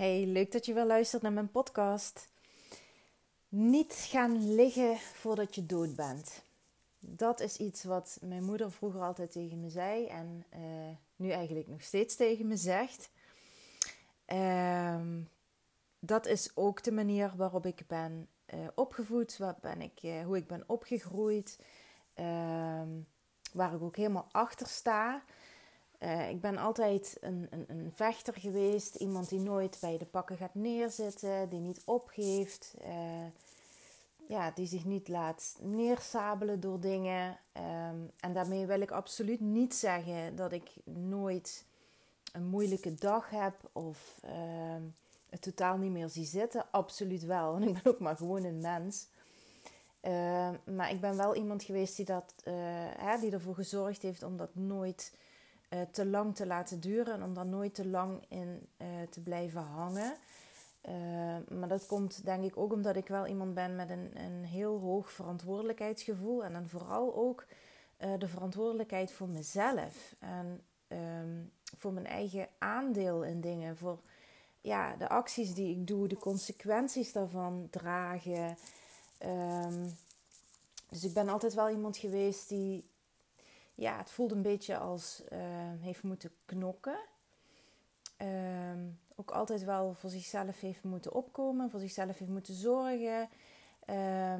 Hey, leuk dat je weer luistert naar mijn podcast. Niet gaan liggen voordat je dood bent. Dat is iets wat mijn moeder vroeger altijd tegen me zei en uh, nu eigenlijk nog steeds tegen me zegt. Uh, dat is ook de manier waarop ik ben uh, opgevoed, waar ben ik, uh, hoe ik ben opgegroeid, ehm, waar ik ook helemaal achter sta. Uh, ik ben altijd een, een, een, vechter geweest. Iemand die nooit bij de pakken gaat neerzitten. Die niet opgeeft. Uh, ja, die zich niet laat neersabelen door dingen. Um, en daarmee wil ik absoluut niet zeggen dat ik nooit een moeilijke dag heb. Of uh, het totaal niet meer zie zitten. Absoluut wel. Want ik ben ook maar gewoon een mens. maar ik ben wel iemand geweest die, dat, hè, die ervoor gezorgd heeft om dat nooit uh, te lang te laten duren en om daar nooit te lang in uh, te blijven hangen. Uh, maar dat komt denk ik ook omdat ik wel iemand ben met een, een heel hoog verantwoordelijkheidsgevoel. En dan vooral ook de verantwoordelijkheid voor mezelf. En um, voor mijn eigen aandeel in dingen. Voor ja, de acties die ik doe, de consequenties daarvan dragen. Um, dus ik ben altijd wel iemand geweest die ja, het voelde een beetje als uh, heeft moeten knokken. Uh, ook altijd wel voor zichzelf heeft moeten opkomen, voor zichzelf heeft moeten zorgen. Uh,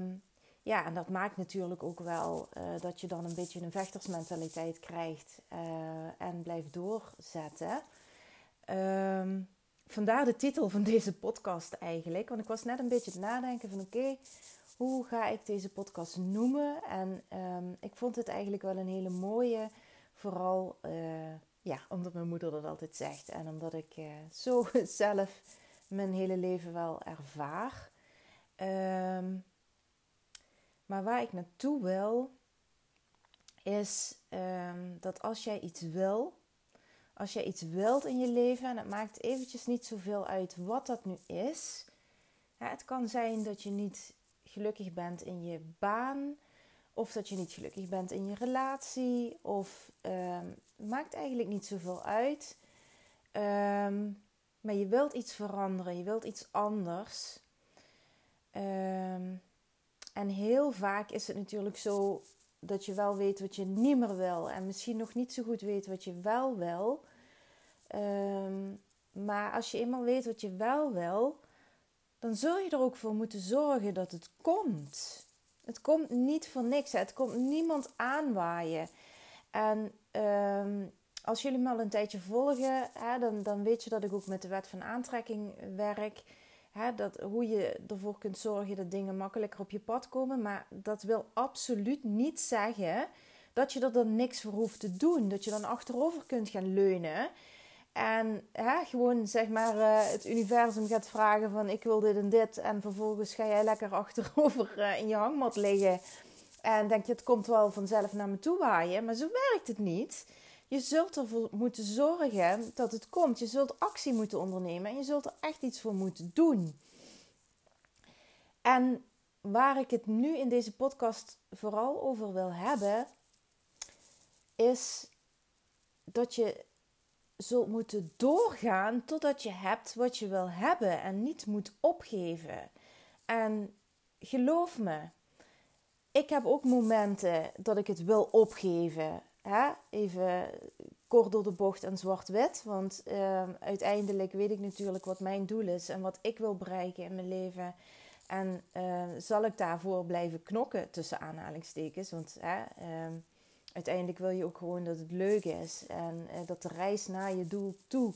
ja, en dat maakt natuurlijk ook wel uh, dat je dan een beetje een vechtersmentaliteit krijgt uh, en blijft doorzetten. Ehm, vandaar de titel van deze podcast eigenlijk. Want ik was net een beetje het nadenken van oké, hoe ga ik deze podcast noemen? En um, ik vond het eigenlijk wel een hele mooie, vooral uh, ja, omdat mijn moeder dat altijd zegt en omdat ik uh, zo zelf mijn hele leven wel ervaar. Um, maar waar ik naartoe wil, is um, dat als jij iets wil, als jij iets wilt in je leven, en het maakt eventjes niet zoveel uit wat dat nu is. Het kan zijn dat je niet gelukkig bent in je baan. Of dat je niet gelukkig bent in je relatie. Of um, maakt eigenlijk niet zoveel uit. Um, maar je wilt iets veranderen. Je wilt iets anders. Um, en heel vaak is het natuurlijk zo dat je wel weet wat je niet meer wil. En misschien nog niet zo goed weet wat je wel wil. maar als je eenmaal weet wat je wel wil, dan zul je er ook voor moeten zorgen dat het komt. Het komt niet voor niks. Het komt niemand aanwaaien. En um, als jullie me al een tijdje volgen, hè, dan, dan weet je dat ik ook met de wet van aantrekking werk. Hè, dat, hoe je ervoor kunt zorgen dat dingen makkelijker op je pad komen. Maar dat wil absoluut niet zeggen dat je er dan niks voor hoeft te doen. Dat je dan achterover kunt gaan leunen. En hè, gewoon zeg maar uh, het universum gaat vragen van ik wil dit en dit. En vervolgens ga jij lekker achterover uh, in je hangmat liggen. En denk je het komt wel vanzelf naar me toe waaien. Maar zo werkt het niet. Je zult ervoor moeten zorgen dat het komt. Je zult actie moeten ondernemen. En je zult er echt iets voor moeten doen. En waar ik het nu in deze podcast vooral over wil hebben. Is dat je zult moeten doorgaan totdat je hebt wat je wil hebben en niet moet opgeven. En geloof me, ik heb ook momenten dat ik het wil opgeven. Hè? Even kort door de bocht en zwart-wit. Want uh, uiteindelijk weet ik natuurlijk wat mijn doel is en wat ik wil bereiken in mijn leven. En uh, zal ik daarvoor blijven knokken tussen aanhalingstekens. Want uh, uiteindelijk wil je ook gewoon dat het leuk is. En uh, dat de reis naar je doel toe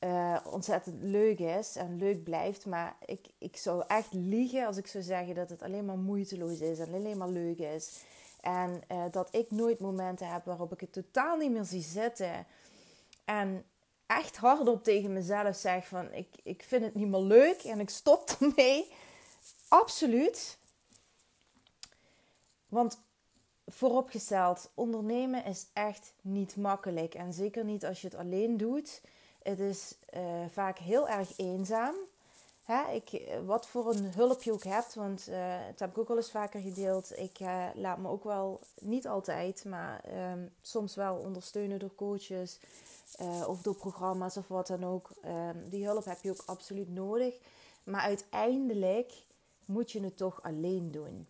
uh, ontzettend leuk is en leuk blijft. Maar ik, ik zou echt liegen als ik zou zeggen dat het alleen maar moeiteloos is en alleen maar leuk is. En uh, dat ik nooit momenten heb waarop ik het totaal niet meer zie zitten. En echt hardop tegen mezelf zeg van ik, ik vind het niet meer leuk en ik stop ermee. Absoluut. Want vooropgesteld, ondernemen is echt niet makkelijk. En zeker niet als je het alleen doet. Het is uh, vaak heel erg eenzaam. Hè, ik, wat voor een hulp je ook hebt, want uh, dat heb ik ook al eens vaker gedeeld. Ik uh, laat me ook wel, niet altijd, maar um, soms wel ondersteunen door coaches. of door programma's of wat dan ook. Ehm, die hulp heb je ook absoluut nodig. Maar uiteindelijk moet je het toch alleen doen.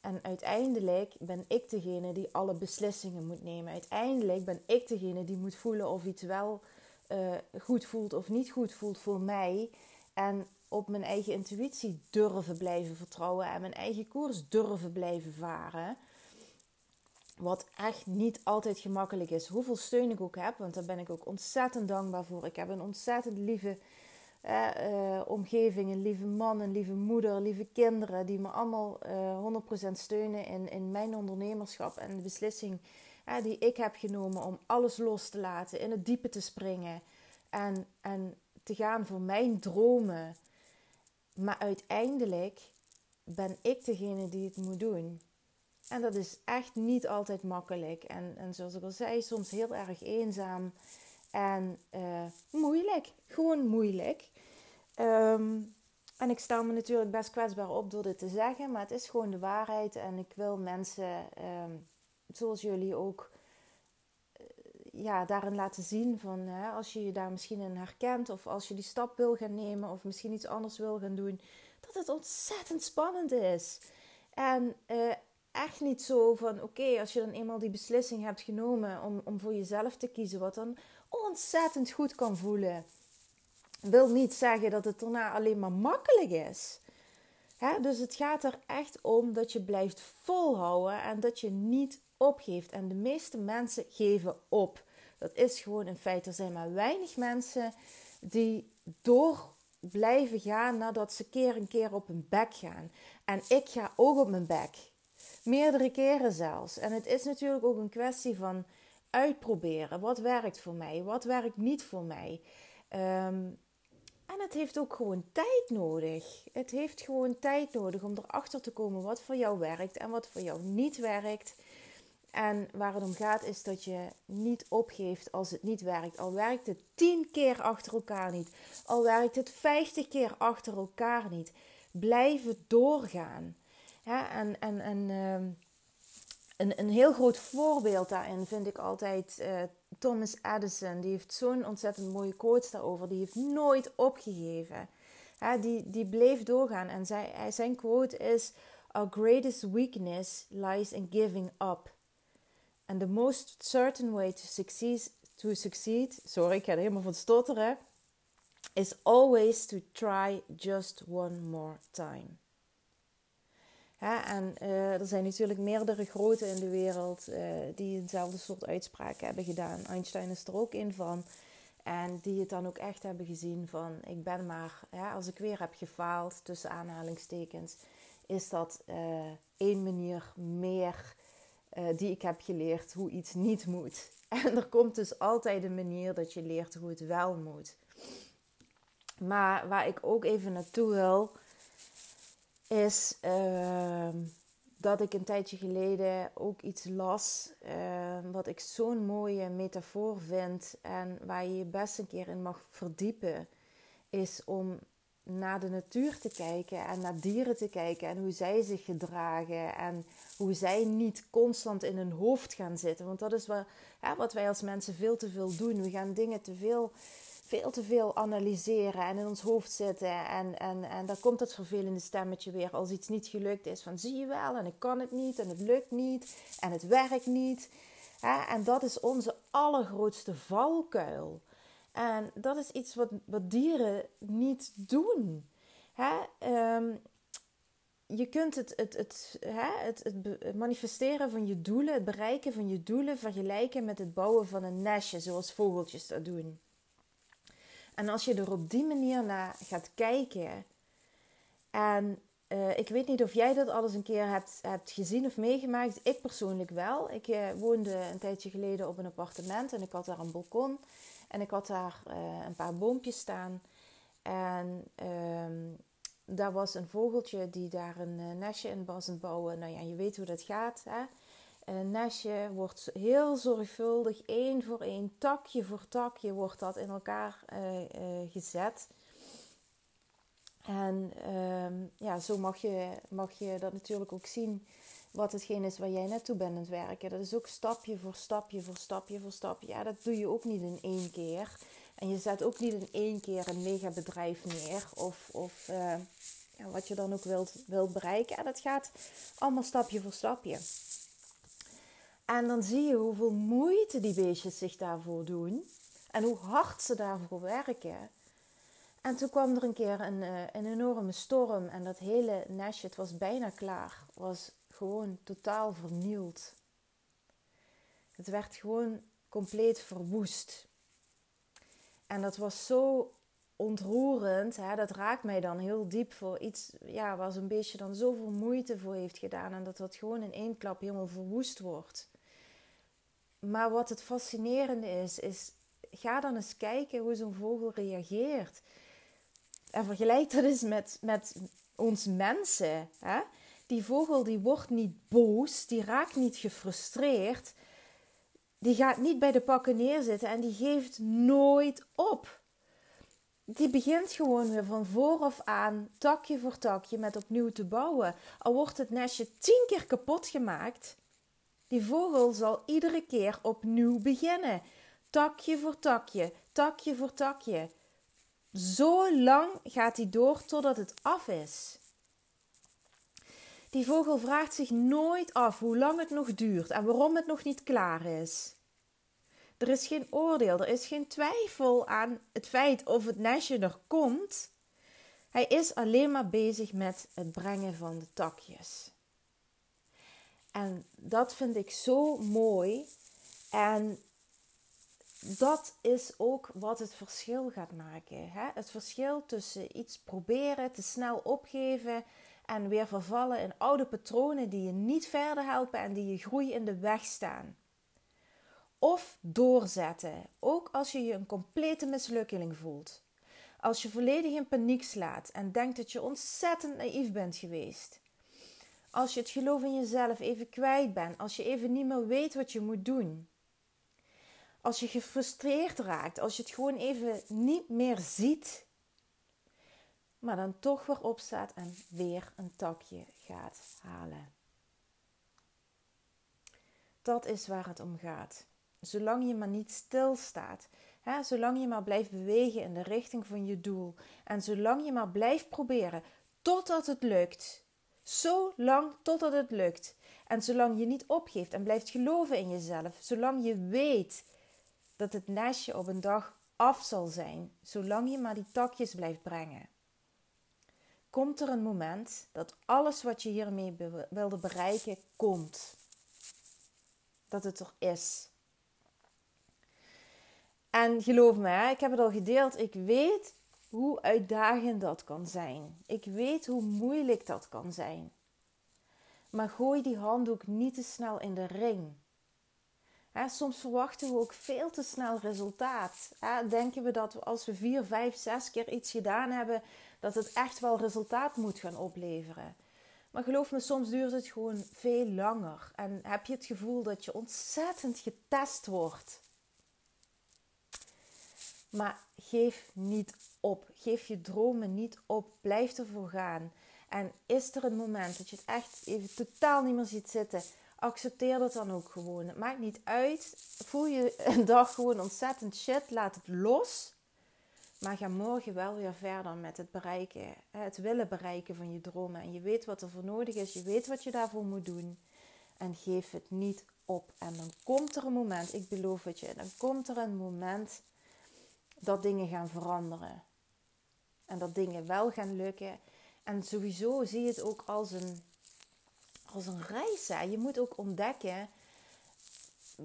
En uiteindelijk ben ik degene die alle beslissingen moet nemen. Uiteindelijk ben ik degene die moet voelen of iets wel uh, goed voelt of niet goed voelt voor mij. En op mijn eigen intuïtie durven blijven vertrouwen en mijn eigen koers durven blijven varen. Wat echt niet altijd gemakkelijk is. Hoeveel steun ik ook heb, want daar ben ik ook ontzettend dankbaar voor. Ik heb een ontzettend lieve uh, omgeving, lieve man, een lieve moeder, lieve kinderen, die me allemaal uh, 100% steunen in, in mijn ondernemerschap en de beslissing die ik heb genomen om alles los te laten, in het diepe te springen en, en te gaan voor mijn dromen. Maar uiteindelijk ben ik degene die het moet doen. En dat is echt niet altijd makkelijk. En, en zoals ik al zei, soms heel erg eenzaam en uh, moeilijk. Gewoon moeilijk. Um, en ik sta me natuurlijk best kwetsbaar op door dit te zeggen, maar het is gewoon de waarheid. En ik wil mensen, um, zoals jullie ook, uh, ja, daarin laten zien van hè, als je je daar misschien in herkent, of als je die stap wil gaan nemen, of misschien iets anders wil gaan doen, dat het ontzettend spannend is. En uh, echt niet zo van oké, als je dan eenmaal die beslissing hebt genomen om, om voor jezelf te kiezen, wat dan ontzettend goed kan voelen. Wil niet zeggen dat het daarna alleen maar makkelijk is. dus het gaat er echt om dat je blijft volhouden en dat je niet opgeeft. En de meeste mensen geven op. Dat is gewoon een feit. Er zijn maar weinig mensen die door blijven gaan nadat ze keer en keer op hun bek gaan. En ik ga ook op mijn bek. Meerdere keren zelfs. En het is natuurlijk ook een kwestie van uitproberen. Wat werkt voor mij? Wat werkt niet voor mij? Um, en het heeft ook gewoon tijd nodig. Het heeft gewoon tijd nodig om erachter te komen wat voor jou werkt en wat voor jou niet werkt. En waar het om gaat is dat je niet opgeeft als het niet werkt. Al werkt het tien keer achter elkaar niet. Al werkt het vijftig keer achter elkaar niet. Blijf het doorgaan. Ja, en en, en ehm, een, een heel groot voorbeeld daarin vind ik altijd uh, Thomas Edison. Die heeft zo'n ontzettend mooie quote daarover. Die heeft nooit opgegeven. die, die bleef doorgaan. En zij, zijn quote is: Our greatest weakness lies in giving up. And the most certain way to succeed, to succeed sorry, ik ga er helemaal van stotteren, is always to try just one more time en uh, er zijn natuurlijk meerdere grote in de wereld uh, die hetzelfde soort uitspraken hebben gedaan. Einstein is er ook een van. En die het dan ook echt hebben gezien van ik ben maar, als ik weer heb gefaald, tussen aanhalingstekens, is dat uh, één manier meer die ik heb geleerd hoe iets niet moet. En er komt dus altijd een manier dat je leert hoe het wel moet. Maar waar ik ook even naartoe wil, is ehm, dat ik een tijdje geleden ook iets las. Uh, wat ik zo'n mooie metafoor vind. En waar je je best een keer in mag verdiepen. Is om naar de natuur te kijken en naar dieren te kijken. En hoe zij zich gedragen. En hoe zij niet constant in hun hoofd gaan zitten. Want dat is wat, wat wij als mensen veel te veel doen. We gaan dingen te veel veel te veel analyseren en in ons hoofd zitten. En, en, en dan komt het vervelende stemmetje weer als iets niet gelukt is. Van zie je wel, en ik kan het niet, en het lukt niet, en het werkt niet. En dat is onze allergrootste valkuil. En dat is iets wat, wat dieren niet doen. Ehm, je kunt het, het, het, het, het, manifesteren van je doelen, het bereiken van je doelen vergelijken met het bouwen van een nestje, zoals vogeltjes dat doen. En als je er op die manier naar gaat kijken. En uh, ik weet niet of jij dat alles een keer hebt, hebt gezien of meegemaakt. Ik persoonlijk wel. Ik uh, woonde een tijdje geleden op een appartement en ik had daar een balkon. En ik had daar uh, een paar boompjes staan. En um, daar was een vogeltje die daar een nestje in was aan het bouwen. Nou ja, je weet hoe dat gaat. Hè? Een nestje wordt heel zorgvuldig, één voor één, takje voor takje, wordt dat in elkaar uh, uh, gezet. En um, ja, zo mag je, mag je dat natuurlijk ook zien wat hetgeen is waar jij naartoe bent aan het werken. Dat is ook stapje voor stapje voor stapje voor stapje. Ja, dat doe je ook niet in één keer. En je zet ook niet in één keer een megabedrijf neer. Of, of uh, ja, wat je dan ook wilt, wilt bereiken. En dat gaat allemaal stapje voor stapje. En dan zie je hoeveel moeite die beestjes zich daarvoor doen. En hoe hard ze daarvoor werken. En toen kwam er een keer een, uh, een enorme storm. En dat hele nestje, het was bijna klaar. Was gewoon totaal vernield. Het werd gewoon compleet verwoest. En dat was zo ontroerend. Hè? Dat raakt mij dan heel diep voor iets ja, waar een beetje dan zoveel moeite voor heeft gedaan. En dat dat gewoon in één klap helemaal verwoest wordt. Maar wat het fascinerende is, is ga dan eens kijken hoe zo'n vogel reageert. En vergelijk dat eens met, met ons mensen. Hè? Die vogel die wordt niet boos, die raakt niet gefrustreerd. Die gaat niet bij de pakken neerzitten en die geeft nooit op. Die begint gewoon weer van vooraf aan, takje voor takje, met opnieuw te bouwen. Al wordt het nestje tien keer kapot gemaakt, die vogel zal iedere keer opnieuw beginnen. Takje voor takje, takje voor takje. Zo lang gaat hij door totdat het af is. Die vogel vraagt zich nooit af hoe lang het nog duurt en waarom het nog niet klaar is. Er is geen oordeel, er is geen twijfel aan het feit of het nestje er komt. Hij is alleen maar bezig met het brengen van de takjes. En dat vind ik zo mooi. En dat is ook wat het verschil gaat maken. Hè? Het verschil tussen iets proberen, te snel opgeven en weer vervallen in oude patronen die je niet verder helpen en die je groei in de weg staan. Of doorzetten, ook als je je een complete mislukking voelt. Als je volledig in paniek slaat en denkt dat je ontzettend naïef bent geweest. Als je het geloof in jezelf even kwijt bent, als je even niet meer weet wat je moet doen. Als je gefrustreerd raakt, als je het gewoon even niet meer ziet, maar dan toch weer opstaat en weer een takje gaat halen. Dat is waar het om gaat. Zolang je maar niet stilstaat, hè, zolang je maar blijft bewegen in de richting van je doel en zolang je maar blijft proberen totdat het lukt, zo lang totdat het lukt. En zolang je niet opgeeft en blijft geloven in jezelf, zolang je weet dat het nestje op een dag af zal zijn, zolang je maar die takjes blijft brengen, komt er een moment dat alles wat je hiermee wilde bereiken komt. Dat het er is. En geloof me, ik heb het al gedeeld, ik weet hoe uitdagend dat kan zijn. Ik weet hoe moeilijk dat kan zijn. Maar gooi die handdoek niet te snel in de ring. soms verwachten we ook veel te snel resultaat. denken we dat als we vier, vijf, zes keer iets gedaan hebben, dat het echt wel resultaat moet gaan opleveren. Maar geloof me, soms duurt het gewoon veel langer. En heb je het gevoel dat je ontzettend getest wordt. Maar geef niet op. Geef je dromen niet op. Blijf ervoor gaan. En is er een moment dat je het echt even totaal niet meer ziet zitten, accepteer dat dan ook gewoon. Het maakt niet uit. Voel je een dag gewoon ontzettend shit, laat het los. Maar ga morgen wel weer verder met het bereiken, het willen bereiken van je dromen. En je weet wat er voor nodig is, je weet wat je daarvoor moet doen. En geef het niet op. En dan komt er een moment, ik beloof het je, dan komt er een moment dat dingen gaan veranderen. En dat dingen wel gaan lukken. En sowieso zie je het ook als een, als een reis. Hè. Je moet ook ontdekken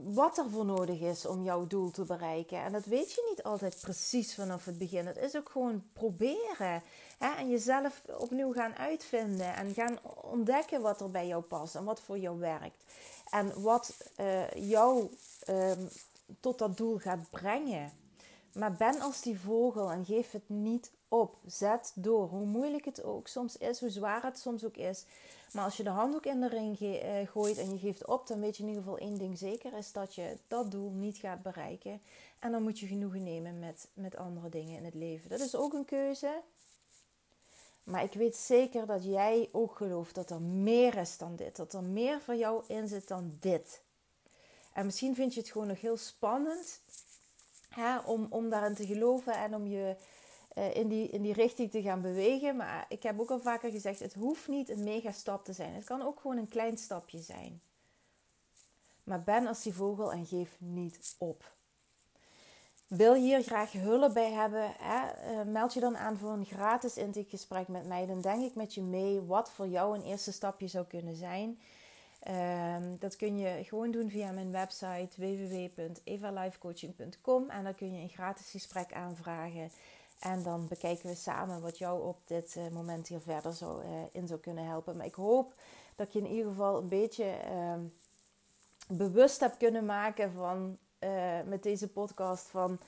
wat er voor nodig is om jouw doel te bereiken. En dat weet je niet altijd precies vanaf het begin. Het is ook gewoon proberen. Hè? En jezelf opnieuw gaan uitvinden. En gaan ontdekken wat er bij jou past en wat voor jou werkt. En wat uh, jou uh, tot dat doel gaat brengen. Maar ben als die vogel en geef het niet op. Zet door. Hoe moeilijk het ook soms is, hoe zwaar het soms ook is. Maar als je de handdoek in de ring eh, gooit en je geeft op, dan weet je in ieder geval één ding zeker: is dat je dat doel niet gaat bereiken. En dan moet je genoegen nemen met, met andere dingen in het leven. Dat is ook een keuze. Maar ik weet zeker dat jij ook gelooft dat er meer is dan dit. Dat er meer voor jou in zit dan dit. En misschien vind je het gewoon nog heel spannend hè, om, om daarin te geloven en om je uh, in, die, in die richting te gaan bewegen. Maar ik heb ook al vaker gezegd, het hoeft niet een mega stap te zijn. Het kan ook gewoon een klein stapje zijn. Maar ben als die vogel en geef niet op. Wil je hier graag hulp bij hebben? Hè? Eh, meld je dan aan voor een gratis intakegesprek met mij. Dan denk ik met je mee wat voor jou een eerste stapje zou kunnen zijn. Ehm, dat kun je gewoon doen via mijn website www.evalifecoaching.com en dan kun je een gratis gesprek aanvragen. En dan bekijken we samen wat jou op dit uh, moment hier verder zou, uh, in zou kunnen helpen. Maar ik hoop dat je in ieder geval een beetje uh, bewust hebt kunnen maken van uh, met deze podcast van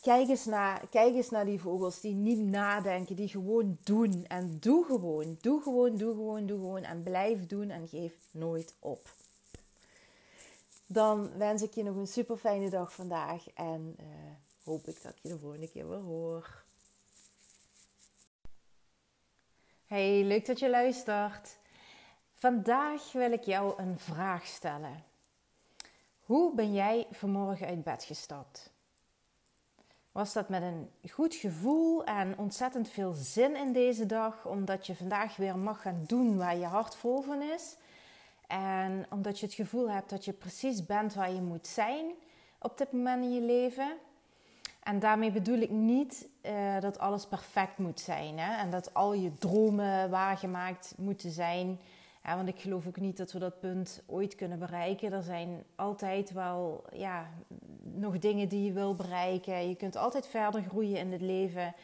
kijk, eens naar, kijk eens naar die vogels die niet nadenken, die gewoon doen. En doe gewoon, doe gewoon, doe gewoon, doe gewoon. En blijf doen en geef nooit op. Dan wens ik je nog een super fijne dag vandaag en uh, hoop ik dat je de volgende keer weer hoor. Hey, leuk dat je luistert. Vandaag wil ik jou een vraag stellen. Hoe ben jij vanmorgen uit bed gestapt? Was dat met een goed gevoel en ontzettend veel zin in deze dag, omdat je vandaag weer mag gaan doen waar je hart vol van is? En omdat je het gevoel hebt dat je precies bent waar je moet zijn op dit moment in je leven? En daarmee bedoel ik niet uh, dat alles perfect moet zijn hè? en dat al je dromen waargemaakt moeten zijn. Ja, want ik geloof ook niet dat we dat punt ooit kunnen bereiken. Er zijn altijd wel ja, nog dingen die je wil bereiken. Je kunt altijd verder groeien in het leven.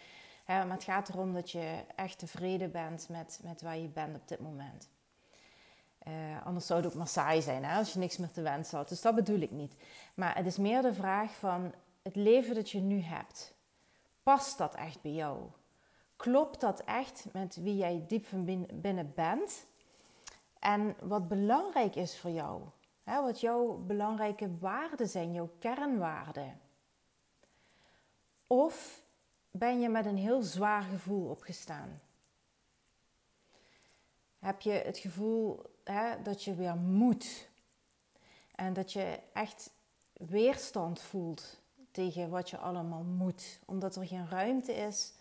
maar het gaat erom dat je echt tevreden bent met, met waar je bent op dit moment. Uh, anders zou het ook maar saai zijn hè, als je niks meer te wensen had. Dus dat bedoel ik niet. Maar het is meer de vraag van het leven dat je nu hebt. Past dat echt bij jou? Klopt dat echt met wie jij diep van binnen bent? En wat belangrijk is voor jou. Hè, wat jouw belangrijke waarden zijn, jouw kernwaarden. Of ben je met een heel zwaar gevoel opgestaan? Heb je het gevoel hè, dat je weer moet? En dat je echt weerstand voelt tegen wat je allemaal moet, omdat er geen ruimte is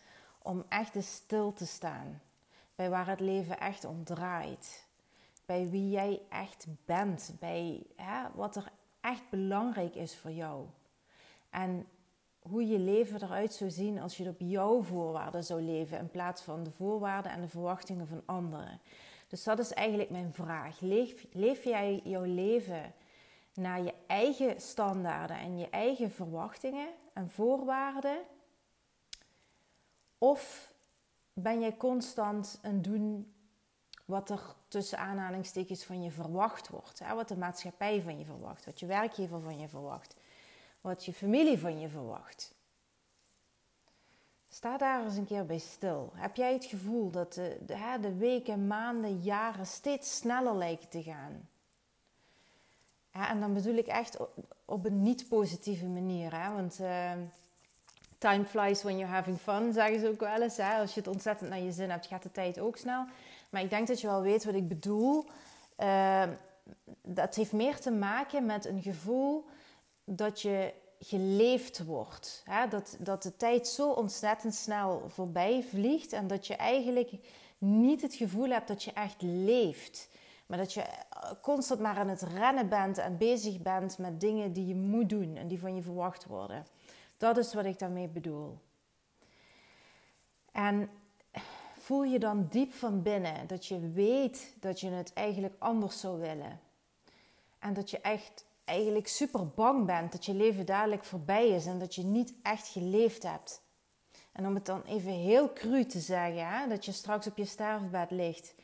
om echt stil te staan bij waar het leven echt om draait bij wie jij echt bent, bij hè, wat er echt belangrijk is voor jou. En hoe je leven eruit zou zien als je op jouw voorwaarden zou leven in plaats van de voorwaarden en de verwachtingen van anderen. Dus dat is eigenlijk mijn vraag. Leef, leef jij jouw leven naar je eigen standaarden en je eigen verwachtingen en voorwaarden? Of ben jij constant een doen wat er tussen aanhalingstekens van je verwacht wordt. Hè? Wat de maatschappij van je verwacht, wat je werkgever van je verwacht, wat je familie van je verwacht. Sta daar eens een keer bij stil. Heb jij het gevoel dat de, de, weken, maanden, jaren steeds sneller lijken te gaan? En dan bedoel ik echt op, een niet-positieve manier. Hè? Want uh, time flies when you're having fun, zeggen ze ook wel eens. Hè? Als je het ontzettend naar je zin hebt, gaat de tijd ook snel. Maar ik denk dat je wel weet wat ik bedoel. Uh, dat heeft meer te maken met een gevoel dat je geleefd wordt. Hè? Dat, dat de tijd zo ontzettend snel voorbij vliegt en dat je eigenlijk niet het gevoel hebt dat je echt leeft. Maar dat je constant maar aan het rennen bent en bezig bent met dingen die je moet doen en die van je verwacht worden. Dat is wat ik daarmee bedoel. En voel je dan diep van binnen dat je weet dat je het eigenlijk anders zou willen. En dat je echt eigenlijk super bang bent dat je leven dadelijk voorbij is en dat je niet echt geleefd hebt. En om het dan even heel cru te zeggen, hè, dat je straks op je sterfbed ligt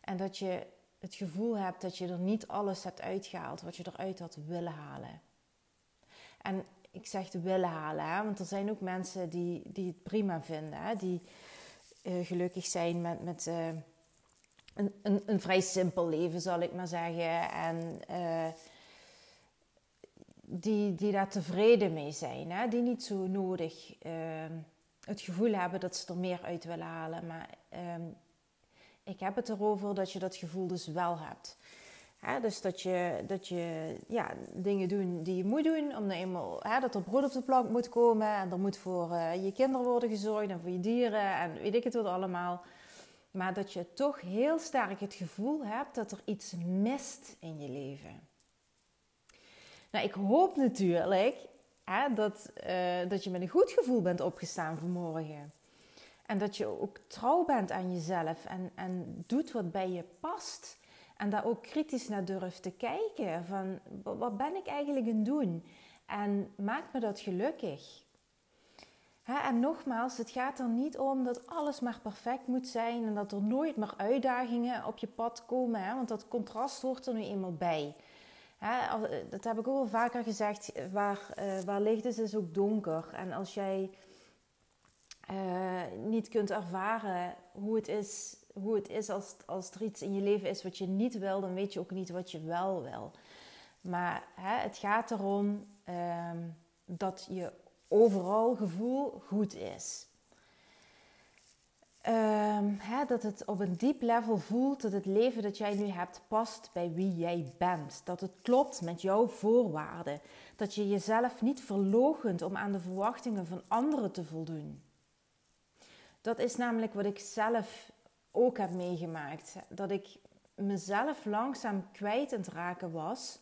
en dat je het gevoel hebt dat je er niet alles hebt uitgehaald wat je eruit had willen halen. En ik zeg willen halen, hè, want er zijn ook mensen die, die het prima vinden, hè, die, uh, gelukkig zijn met, met uh, een, een, een, vrij simpel leven, zal ik maar zeggen. En uh, die, die daar tevreden mee zijn, hè? die niet zo nodig het gevoel hebben dat ze er meer uit willen halen. Maar ehm, ik heb het erover dat je dat gevoel dus wel hebt. Dus dat je, dat je ja, dingen doet die je moet doen, omdat nou eenmaal, dat er brood op de plank moet komen en er moet voor uh, je kinderen worden gezorgd en voor je dieren en weet ik het wat allemaal. Maar dat je toch heel sterk het gevoel hebt dat er iets mist in je leven. Nou, ik hoop natuurlijk dat, uh, dat je met een goed gevoel bent opgestaan vanmorgen. En dat je ook trouw bent aan jezelf en, en doet wat bij je past. En daar ook kritisch naar durft te kijken. Van wat ben ik eigenlijk aan het doen? En maakt me dat gelukkig? en nogmaals, het gaat er niet om dat alles maar perfect moet zijn en dat er nooit maar uitdagingen op je pad komen. Want dat contrast hoort er nu eenmaal bij. dat heb ik ook al vaker gezegd. Waar, uh, waar licht is, is ook donker. En als jij uh, niet kunt ervaren hoe het is, hoe het is als, als er iets in je leven is wat je niet wil, dan weet je ook niet wat je wel wil. Maar hè, het gaat erom uh, dat je overal gevoel goed is. Um, hè, dat het op een diep level voelt dat het leven dat jij nu hebt past bij wie jij bent. Dat het klopt met jouw voorwaarden. Dat je jezelf niet verlogent om aan de verwachtingen van anderen te voldoen. Dat is namelijk wat ik zelf ook heb meegemaakt. Dat ik mezelf langzaam kwijt aan het raken was,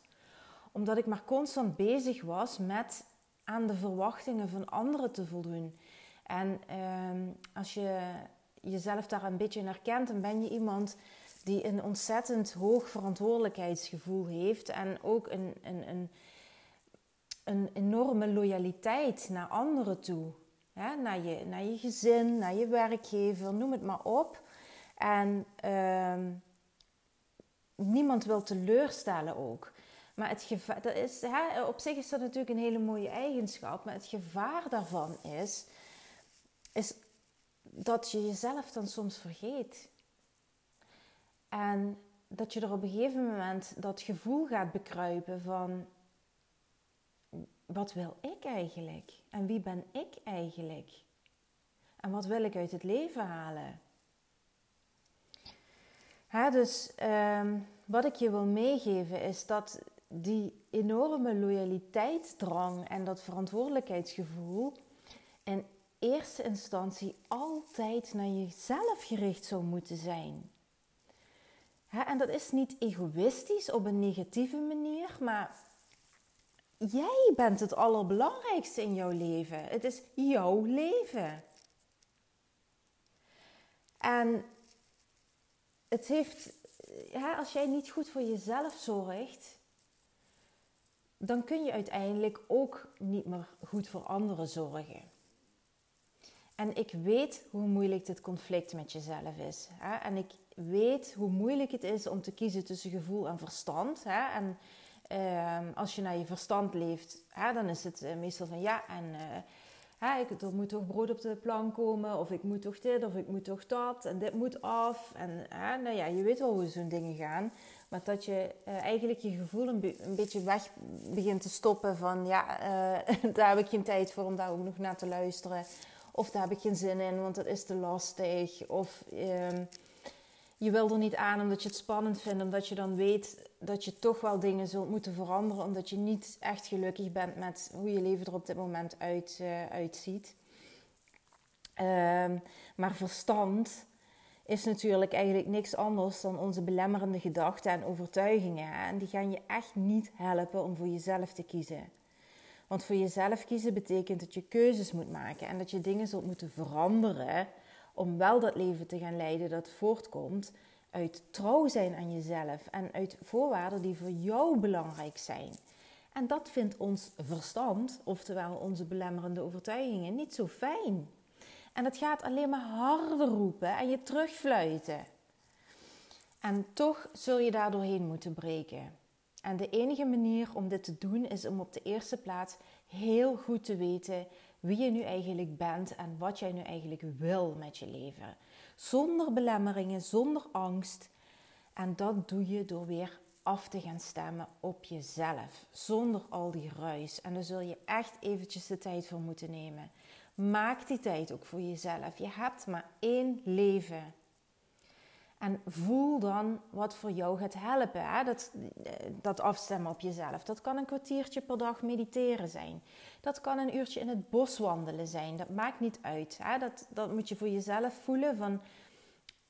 omdat ik maar constant bezig was met aan de verwachtingen van anderen te voldoen. En ehm, als je jezelf daar een beetje in herkent, dan ben je iemand die een ontzettend hoog verantwoordelijkheidsgevoel heeft en ook een, een, een, een enorme loyaliteit naar anderen toe. naar, je, naar je gezin, naar je werkgever, noem het maar op. En ehm, niemand wil teleurstellen ook. Maar het gevaar, dat is, hè, op zich is dat natuurlijk een hele mooie eigenschap. Maar het gevaar daarvan is, is dat je jezelf dan soms vergeet. En dat je er op een gegeven moment dat gevoel gaat bekruipen van... Wat wil ik eigenlijk? En wie ben ik eigenlijk? En wat wil ik uit het leven halen? Dus um, wat ik je wil meegeven is dat die enorme loyaliteitsdrang en dat verantwoordelijkheidsgevoel in eerste instantie altijd naar jezelf gericht zou moeten zijn. en dat is niet egoïstisch op een negatieve manier, maar jij bent het allerbelangrijkste in jouw leven. Het is jouw leven. En het heeft, als jij niet goed voor jezelf zorgt, dan kun je uiteindelijk ook niet meer goed voor anderen zorgen. En ik weet hoe moeilijk dit conflict met jezelf is. Hè? En ik weet hoe moeilijk het is om te kiezen tussen gevoel en verstand. Hè? En ehm, als je naar je verstand leeft, hè, dan is het eh, meestal van ja, en uh, ik, er moet toch brood op de plank komen, of ik moet toch dit, of ik moet toch dat, en dit moet af. En nou ja, je weet wel hoe zo'n dingen gaan. Maar dat je uh, eigenlijk je gevoel een, beetje weg begint te stoppen van ja, uh, daar heb ik geen tijd voor om daar ook nog naar te luisteren. Of daar heb ik geen zin in, want het is te lastig. Of uh, je wil er niet aan omdat je het spannend vindt, omdat je dan weet dat je toch wel dingen zult moeten veranderen, omdat je niet echt gelukkig bent met hoe je leven er op dit moment uh, uitziet. Ehm, maar verstand is natuurlijk eigenlijk niks anders dan onze belemmerende gedachten en overtuigingen. En die gaan je echt niet helpen om voor jezelf te kiezen. Want voor jezelf kiezen betekent dat je keuzes moet maken en dat je dingen zult moeten veranderen om wel dat leven te gaan leiden dat voortkomt uit trouw zijn aan jezelf en uit voorwaarden die voor jou belangrijk zijn. En dat vindt ons verstand, oftewel onze belemmerende overtuigingen, niet zo fijn. En het gaat alleen maar harder roepen en je terugfluiten. En toch zul je daar doorheen moeten breken. En de enige manier om dit te doen is om op de eerste plaats heel goed te weten wie je nu eigenlijk bent en wat jij nu eigenlijk wil met je leven. Zonder belemmeringen, zonder angst. En dat doe je door weer af te gaan stemmen op jezelf, zonder al die ruis. En daar zul je echt eventjes de tijd voor moeten nemen. Maak die tijd ook voor jezelf. Je hebt maar één leven. En voel dan wat voor jou gaat helpen. Hè? Dat, dat afstemmen op jezelf. Dat kan een kwartiertje per dag mediteren zijn. Dat kan een uurtje in het bos wandelen zijn. Dat maakt niet uit. Hè? Dat, dat moet je voor jezelf voelen. Van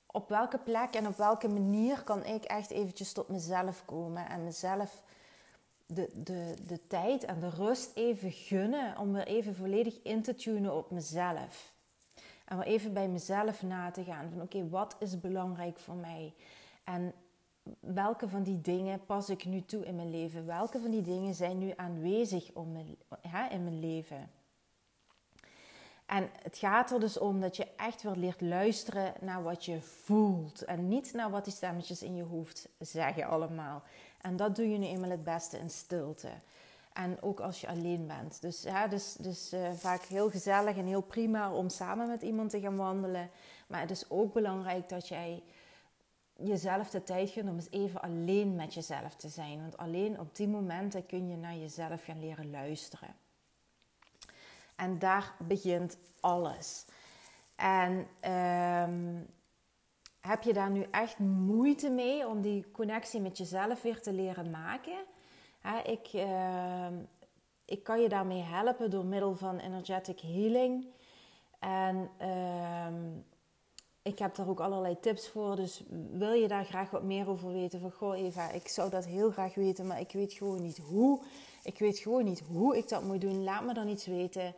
op welke plek en op welke manier kan ik echt eventjes tot mezelf komen. En mezelf de, de, de tijd en de rust even gunnen. Om weer even volledig in te tunen op mezelf. En weer even bij mezelf na te gaan. Van oké, wat is belangrijk voor mij? En welke van die dingen pas ik nu toe in mijn leven? Welke van die dingen zijn nu aanwezig om mijn, hè, in mijn leven? En het gaat er dus om dat je echt weer leert luisteren naar wat je voelt. En niet naar wat die stemmetjes in je hoofd zeggen allemaal. En dat doe je nu eenmaal het beste in stilte. En ook als je alleen bent. Dus, ja, dus, dus uh, vaak heel gezellig en heel prima om samen met iemand te gaan wandelen. Maar het is ook belangrijk dat jij jezelf de tijd gunt om eens even alleen met jezelf te zijn. Want alleen op die momenten kun je naar jezelf gaan leren luisteren. En daar begint alles. En um, heb je daar nu echt moeite mee om die connectie met jezelf weer te leren maken? Ik, uh, ik kan je daarmee helpen door middel van energetic healing. En uh, ik heb daar ook allerlei tips voor. Dus wil je daar graag wat meer over weten? Van goh, Eva, ik zou dat heel graag weten, maar ik weet gewoon niet hoe. Ik weet gewoon niet hoe ik dat moet doen. Laat me dan iets weten.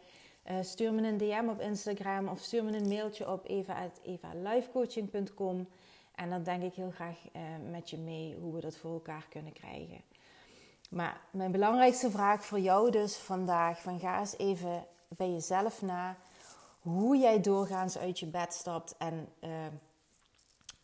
Uh, stuur me een DM op Instagram of stuur me een mailtje op eva.evalifecoaching.com. En dan denk ik heel graag uh, met je mee hoe we dat voor elkaar kunnen krijgen. Maar mijn belangrijkste vraag voor jou dus vandaag: van ga eens even bij jezelf na hoe jij doorgaans uit je bed stapt. En uh,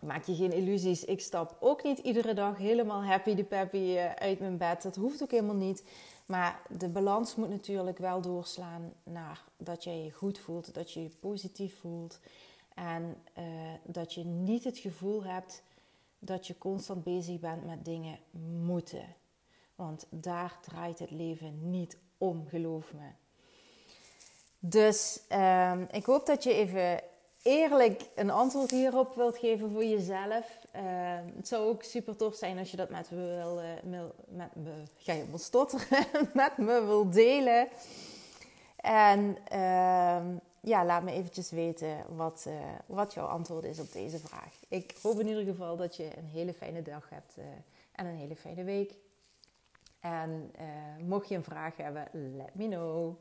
maak je geen illusies, ik stap ook niet iedere dag helemaal happy de peppy uh, uit mijn bed. Dat hoeft ook helemaal niet. Maar de balans moet natuurlijk wel doorslaan naar dat jij je goed voelt, dat je je positief voelt. En uh, dat je niet het gevoel hebt dat je constant bezig bent met dingen moeten. Want daar draait het leven niet om, geloof me. Dus uh, ik hoop dat je even eerlijk een antwoord hierop wilt geven voor jezelf. Uh, het zou ook super tof zijn als je dat met me wil, uh, met me, ga je stotteren, met me wil delen. En ehm, ja, laat me eventjes weten wat, uh, wat jouw antwoord is op deze vraag. Ik hoop in ieder geval dat je een hele fijne dag hebt en een hele fijne week. En mocht je een vraag hebben, let me know.